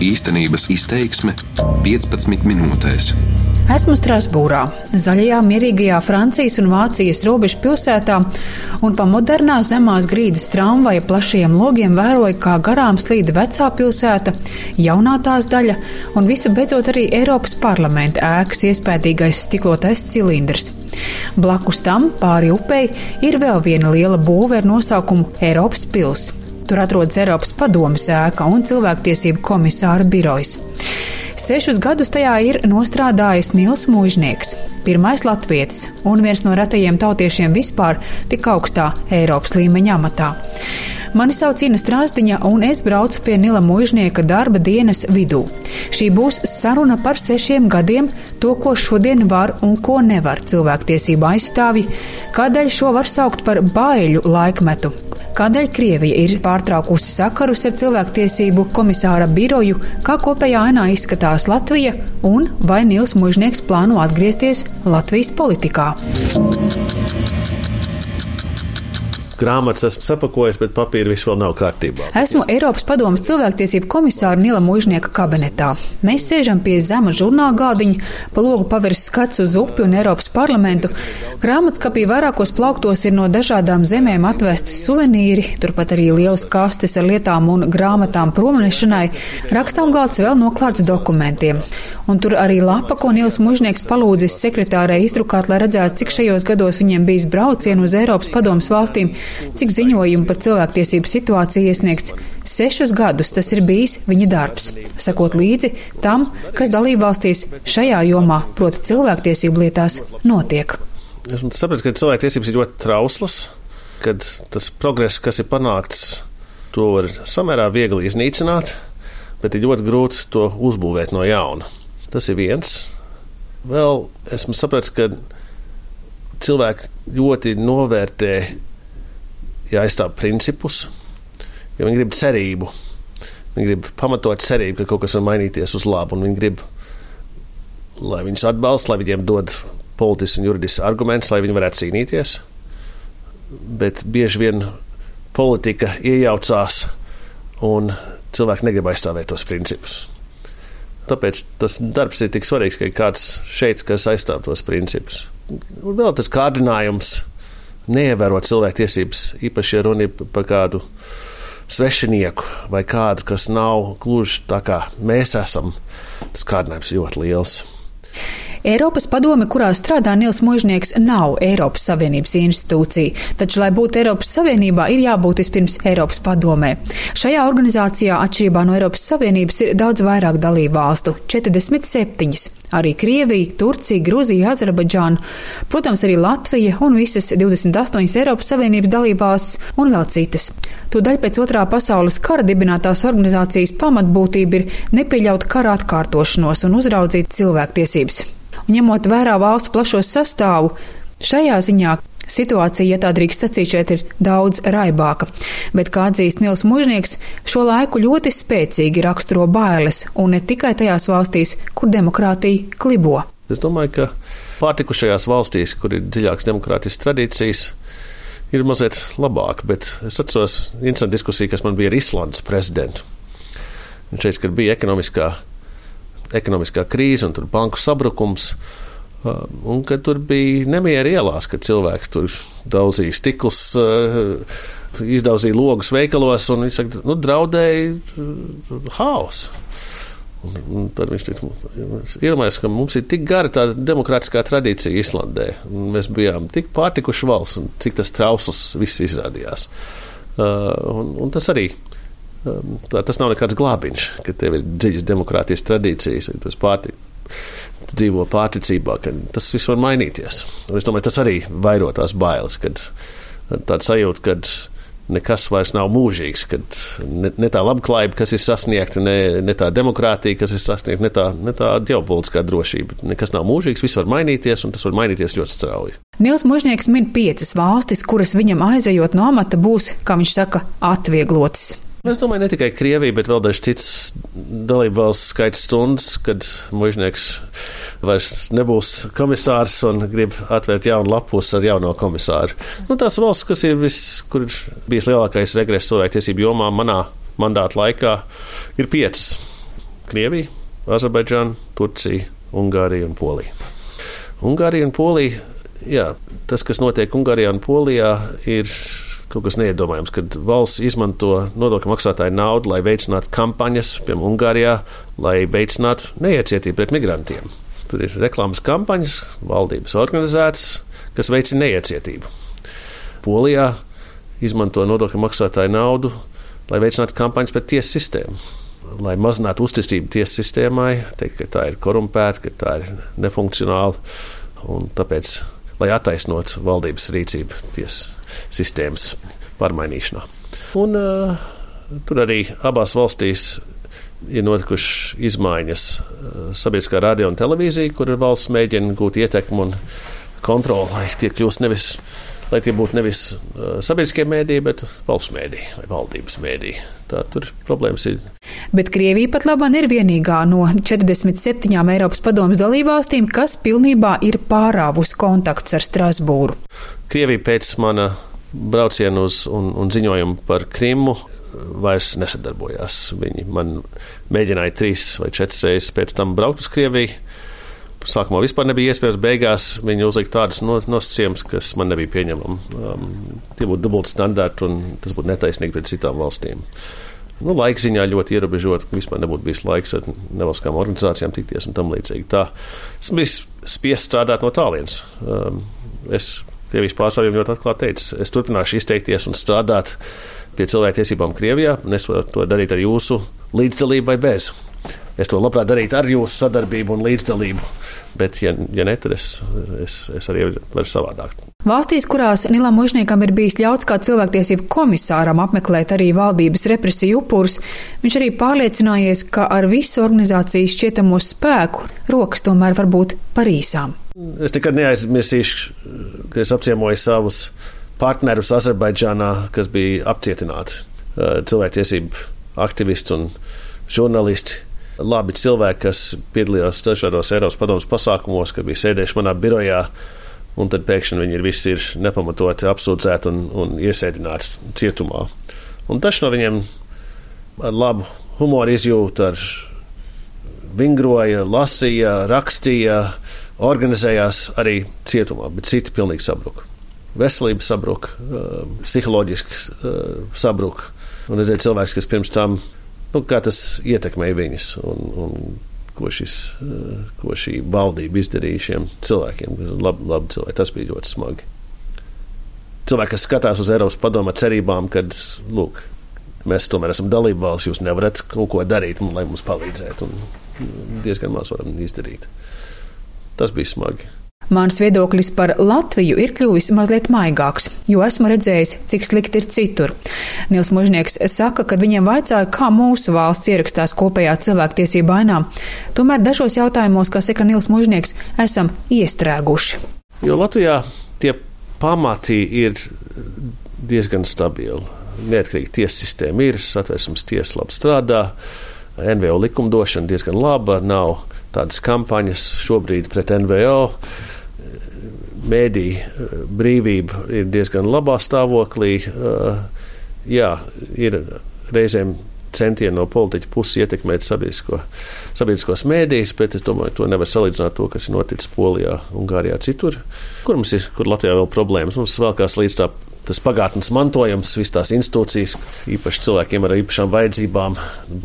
Īstenības izteiksme 15 minūtēs. Esmu Strasbūrā, zaļajā, mierīgajā Francijas un Vācijas robežu pilsētā, un pa modernā zemās grīdas tramvaja plašiem logiem vēroju, kā garām slīd vecā pilsēta, jaunā tās daļa, un visu beidzot arī Eiropas parlamenta ēkas iespējīgais stiklotais cilindrs. Blakus tam, pāri upei, ir vēl viena liela būve ar nosaukumu Eiropas pilsēta. Tur atrodas Eiropas padomas ēka un cilvēktiesību komisāra birojas. Sešus gadus tajā ir nostrādājis Nils Mūžnieks, pirmais latvietis un viens no retajiem tautiešiem vispār tik augstā Eiropas līmeņa amatā. Mani sauc Ina Strāzdiņa, un es braucu pie Nila Mūžnieka darba dienas vidū. Šī būs saruna par sešiem gadiem, to, ko šodien var un ko nevar cilvēktiesība aizstāvji, kādēļ šo var saukt par baiļu laikmetu, Kādēļ Krievija ir pārtraukusi sakarus ar cilvēktiesību komisāra biroju, kā kopējā ainā izskatās Latvija un vai Nils Mužnieks plāno atgriezties Latvijas politikā? Grāmatas esmu sapakojis, bet papīra viss vēl nav kārtībā. Esmu Eiropas padomas cilvēktiesību komisāra Nila Mužnieka kabinetā. Mēs sēžam pie zema žurnāla gādiņa, pa logu pavērs skats uz upi un Eiropas parlamentu. Grāmatskapī vairākos plauktos ir no dažādām zemēm atvestas suvenīri, turpat arī lielas kastes ar lietām un grāmatām promnešanai. Rakstām galds vēl noklāts dokumentiem. Un tur arī lapa, ko Nils Mužnieks palūdzis sekretārai izdrukāt, lai redzētu, cik šajos gados viņiem bijis braucienu uz Eiropas padomas valstīm cik ziņojumu par cilvēktiesību situāciju iesniegts. Sešus gadus tas ir bijis viņa darbs, sakot līdzi tam, kas dalībvalstīs šajā jomā, proti cilvēktiesību lietās, notiek. Es saprotu, ka cilvēktiesības ir ļoti trauslas, kad tas progress, kas ir panākts, to var samērā viegli iznīcināt, bet ir ļoti grūti to uzbūvēt no jauna. Tas ir viens. Vēl esmu sapratis, ka cilvēki ļoti novērtē ja aizstāv principus, ja viņi grib cerību. Viņi grib pamatot cerību, ka kaut kas var mainīties uz labu, un viņi grib, lai viņus atbalsta, lai viņiem dod politisks un juridisks arguments, lai viņi varētu cīnīties. Bet bieži vien politika iejaucās, un cilvēki negrib aizstāvēt tos principus. Tāpēc tas darbs ir tik svarīgs, ka ir kāds šeit, kas aizstāv tos principus. Un vēl tas kārdinājums neievērot cilvēktiesības, īpaši, ja runa ir par kādu svešinieku vai kādu, kas nav gluži tā kā mēs esam, tas kārdinājums ļoti liels. Eiropas padome, kurā strādā Nils Možnieks, nav Eiropas Savienības institūcija, taču, lai būtu Eiropas Savienībā, ir jābūt vispirms Eiropas padomē. Šajā organizācijā, atšķirībā no Eiropas Savienības, ir daudz vairāk dalību valstu - 47. Arī Krievija, Turcija, Gruzija, Azerbaidžāna, protams, arī Latvija un visas 28 Eiropas Savienības dalībās un vēl citas. Tūdaļ pēc otrā pasaules kara dibinātās organizācijas pamatbūtība ir nepieļaut kara atkārtošanos un uzraudzīt cilvēktiesības. Un ņemot vērā valstu plašo sastāvu, šajā ziņā Situācija, ja tā drīkst sacīt, šeit ir daudz raibāka, bet, kā atzīst Nils Mužnieks, šo laiku ļoti spēcīgi raksturo bailes, un ne tikai tajās valstīs, kur demokrātija klibo. Es domāju, ka pārtikušajās valstīs, kur ir dziļākas demokrātiskas tradīcijas, ir mazliet labāk, bet es atceros interesantu diskusiju, kas man bija ar Islandes prezidentu. Viņš teica, ka bija ekonomiskā ekonomiskā krīze un banku sabrukums. Uh, un ka tur bija nemiera ielās, kad cilvēki tur daudzīja stiklus, uh, izdauzīja logus veikalos, un viņi saka, nu, draudēja uh, haosu. Un, un tad viņš iedomājās, ka mums ir tik gara tā demokrātiskā tradīcija Islandē, mēs bijām tik pārtikuši valsts, un cik tas trausls viss izrādījās. Uh, un, un tas arī Um, tā, tas nav nekāds glābiņš, ka tev ir dziļas demokrātijas tradīcijas, vai tu pārti, dzīvo pārticībā, ka tas viss var mainīties. Un es domāju, tas arī vairo tās bailes, kad tāda sajūta, ka nekas vairs nav mūžīgs, kad ne, ne tā labklājība, kas ir sasniegta, ne, ne tā demokrātija, kas ir sasniegta, ne tā, ne tā ģeopolitiskā drošība. Nekas nav mūžīgs, viss var mainīties, un tas var mainīties ļoti strauji. Nils Mužnieks min piecas valstis, kuras viņam aizejot no amata būs, kā viņš saka, atvieglotas. Es domāju, ne tikai Krievija, bet vēl dažs cits dalību valsts skaits stundas, kad mužnieks vairs nebūs komisārs un grib atvērt jaunu lapus ar jauno komisāru. Nu, tās valsts, kas ir vis, kur ir bijis lielākais regress cilvēktiesību jomā manā mandāta laikā, ir piecas. Krievija, Azerbaidžāna, Turcija, Ungārija un Polija. Ungārija un Polija, jā, tas, kas notiek Ungārijā un Polijā, ir kaut kas neiedomājams, kad valsts izmanto nodokļu maksātāju naudu, lai veicinātu kampaņas, piemēram, Ungārijā, lai veicinātu neiecietību pret migrantiem. Tur ir reklāmas kampaņas, valdības organizētas, kas veicina neiecietību. Polijā izmanto nodokļu maksātāju naudu, lai veicinātu kampaņas pret tiesu sistēmu. Lai mazinātu uzticību tiesu sistēmai, teikt, ka tā ir korumpēta, ka tā ir nefunkcionāla un tāpēc, lai attaisnotu valdības rīcību tiesu sistēmas pārmainīšanā. Un, uh, tur arī abās valstīs ir notikušas izmaiņas sabiedriskā radio un televīzija, kur valsts mēģina gūt ietekmi un kontroli, lai tie kļūst nevis lai tie būtu nevis sabiedriskie mēdīji, bet valsts mēdīji vai valdības mēdīji. Tā tur problēmas ir. Bet Krievija pat labāk ir vienīgā no 47 Eiropas padomas dalībvalstīm, kas pilnībā ir pārāvusi kontaktus ar Strasbūru. Krievija pēc mana brauciena uz un, un ziņojumu par Krimu vairs nesadarbojās. Viņi man mēģināja trīs vai četras reizes pēc tam braukt uz Krieviju sākumā vispār nebija iespējams. Beigās viņi uzlika tādus nosacījumus, kas man nebija pieņemami. Um, tie būtu dubulti standarti un tas būtu netaisnīgi pret citām valstīm. Nu, laika ziņā ļoti ierobežot, vispār nebūtu bijis laiks ar nevalstiskām organizācijām tikties un tam līdzīgi. Tā es biju spiests strādāt no tālienes. Um, es Krievijas pārstāvjiem ļoti atklāti teicu, es turpināšu izteikties un strādāt pie cilvēktiesībām Krievijā, un es varu to darīt ar jūsu līdzdalību vai bez. Es to labprāt darītu ar jūsu sadarbību un līdzdalību. Bet, ja, ja ne, tad es, es, es arī varu savādāk. Valstīs, kurās Nilam Mužniekam ir bijis ļauts kā cilvēktiesību komisāram apmeklēt arī valdības represiju upurus, viņš arī pārliecinājies, ka ar visu organizācijas šķietamo spēku rokas tomēr var būt par īsām. Es nekad neaizmirsīšu, ka es apciemoju savus partnerus Azerbaidžānā, kas bija apcietināti cilvēktiesību aktivisti un žurnālisti labi cilvēki, kas piedalījās dažādos Eiropas padomus pasākumos, kad bija sēdējuši manā birojā. Un tad pēkšņi viņi ir visi ir nepamatoti apsūdzēti un, un iesēdināti cietumā. Un dažs no viņiem ar labu humoru izjūtu, ar vingroja, lasīja, rakstīja, organizējās arī cietumā, bet citi pilnīgi sabruka. Veselība sabruka, psiholoģiski sabruka. Un redzēt cilvēks, kas pirms tam nu, kā tas ietekmēja viņus un, un ko, šis, eh, ko šī valdība izdarīja šiem cilvēkiem. Labi, labi cilvēki, tas bija ļoti smagi. Cilvēki, kas skatās uz Eiropas padomu cerībām, ka lūk, mēs tomēr esam dalība valsts, jūs nevarat kaut ko darīt, lai mums palīdzētu. Un diezgan maz varam izdarīt. Tas bija smagi. Mans viedoklis par Latviju ir kļuvis mazliet maigāks, jo esmu redzējis, cik slikti ir citur. Nils Mužnieks saka, ka viņiem vajadzēja, kā mūsu valsts ierakstās kopējā cilvēktiesība ainā. Tomēr dažos jautājumos, kā saka Nils Mužnieks, esam iestrēguši. Jo Latvijā tie pamati ir diezgan stabili. Neatkarīga tiesa sistēma ir, satversmes tiesa labi strādā, NVO likumdošana diezgan laba, nav tādas kampaņas šobrīd pret NVO mēdīja eh, brīvība ir diezgan labā stāvoklī. Eh, jā, ir reizēm centieni no politiķa puses ietekmēt sabiedrisko, sabiedriskos mēdījus, bet es domāju, to nevar salīdzināt to, kas ir noticis Polijā, Ungārijā, citur, kur mums ir, kur Latvijā vēl problēmas. Mums vēl kās līdz tā tas pagātnes mantojums, visas tās institūcijas, īpaši cilvēkiem ar īpašām vajadzībām,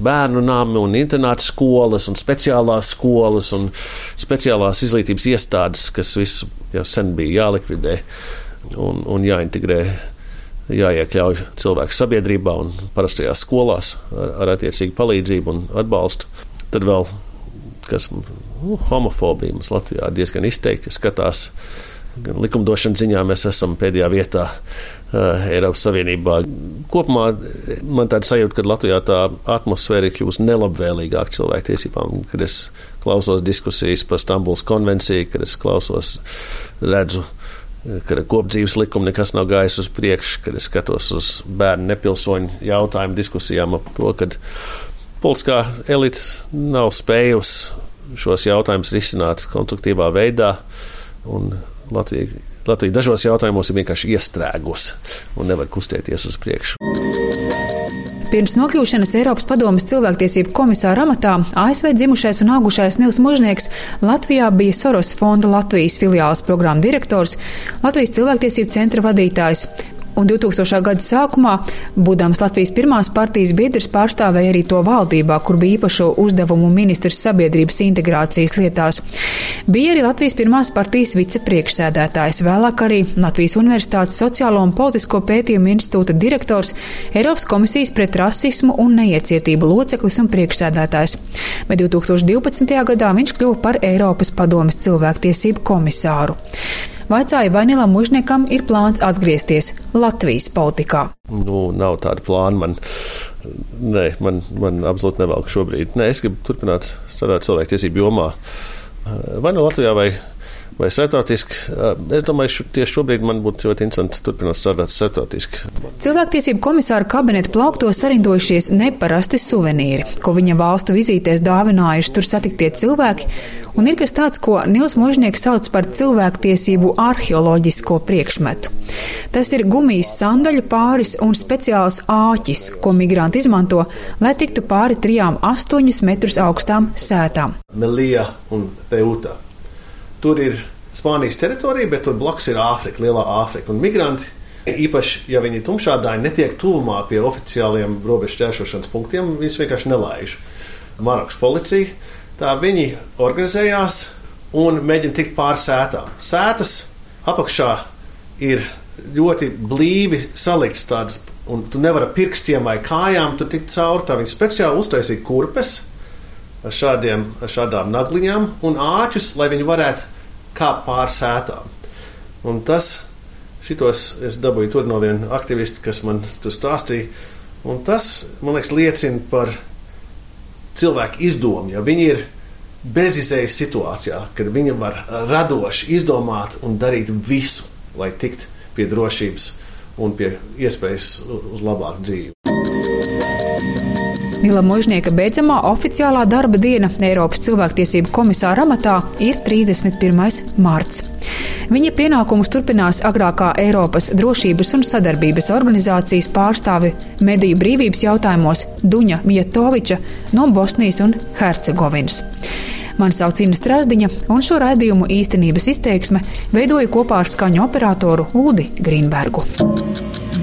bērnu nami un internāta skolas un speciālās skolas un speciālās izglītības iestādes, kas visu jau sen bija jālikvidē un, un jāintegrē. Jāiekļauj cilvēku sabiedrībā un parastajās skolās ar, ar attiecīgu palīdzību un atbalstu. Tad vēl kas nu, homofobija mums Latvijā diezgan izteikti skatās. Likumdošanas ziņā mēs esam pēdējā vietā uh, Eiropas Savienībā. Kopumā man tāda sajūta, ka Latvijā tā atmosfēra ir kļuvusi nelabvēlīgāka cilvēktiesībām, kad es klausos diskusijas par Stambulas konvenciju, kad es klausos, redzu, ka kopdzīves likuma nekas nav gājis uz priekšu, kad es skatos uz bērnu nepilsoņu jautājumu diskusijām ap to, ka politiskā elite nav spējusi šos jautājumus risināt konstruktīvā veidā. Un Latvija, Latvija dažos jautājumos ir vienkārši iestrēgusi un nevar kustēties uz priekšu. Pirms nokļūšanas Eiropas padomas cilvēktiesību komisāra amatā ASV dzimušais un augušais Nils Mužnieks Latvijā bija Soros fonda Latvijas filiāles programma direktors, Latvijas cilvēktiesību centra vadītājs, un 2000. gada sākumā, būdams Latvijas pirmās partijas biedrs, pārstāvēja arī to valdībā, kur bija īpašo uzdevumu ministrs sabiedrības integrācijas lietās. Bija arī Latvijas pirmās partijas vicepriekšsēdētājs, vēlāk arī Latvijas Universitātes sociālo un politisko pētījumu institūta direktors, Eiropas komisijas pret rasismu un neiecietību loceklis un priekšsēdētājs. Bet 2012. gadā viņš kļuva par Eiropas padomes cilvēktiesību komisāru. Vaicāja, vai Nilam Mužniekam ir plāns atgriezties Latvijas politikā. Nu, nav tāda plāna man. Nē, man, man absolūti nevelk šobrīd. Nē, es gribu turpināt strādāt cilvēktiesību jomā. Vai nu Latvijā, vai vai startautiski. Es domāju, tieši šobrīd man būtu ļoti interesanti turpināt strādāt startautiski. Cilvēktiesību komisāra kabineta plauktos sarindojušies neparasti suvenīri, ko viņa valstu vizītēs dāvinājuši tur satiktie cilvēki, un ir kas tāds, ko Nils Možnieks sauc par cilvēktiesību arheoloģisko priekšmetu. Tas ir gumijas sandaļu pāris un speciāls āķis, ko migranti izmanto, lai tiktu pāri trijām astoņus metrus augstām sētām. Melija un Teuta. Tur ir Spānijas teritorija, bet tur blakus ir Āfrika, Lielā Āfrika. Un migranti, īpaši, ja viņi tumšādāji, netiek tuvumā pie oficiāliem robežu ķēršošanas punktiem, viņus vienkārši nelaiž. Marokas policija, tā viņi organizējās un mēģina tikt pāri sētām. Sētas apakšā ir ļoti blīvi salikts tāds, un tu nevari pirkstiem vai kājām tur tikt cauri. Tā viņi speciāli uztaisīja kurpes ar, šādiem, ar šādām nagliņām un āķus, lai viņi varētu kāpt pāri sētām. Un tas, šitos es dabūju tur no viena aktivista, kas man tur stāstīja. Un tas, man liekas, liecina par cilvēku izdomu. Ja viņi ir bezizējas situācijā, kad viņi var radoši izdomāt un darīt visu, lai tiktu pie drošības un pie iespējas uz labāku dzīvi. Nila Mužnieka beidzamā oficiālā darba diena Eiropas cilvēktiesību komisāra amatā ir 31. marts. Viņa pienākumus turpinās agrākā Eiropas drošības un sadarbības organizācijas pārstāve mediju brīvības jautājumos Duņa Mietoviča no Bosnijas un Hercegovinas. Mani sauc Inna Strasdiņa, un šo raidījumu īstenības izteiksme veidoja kopā ar skaņu operatoru Ūdi Grīnbergu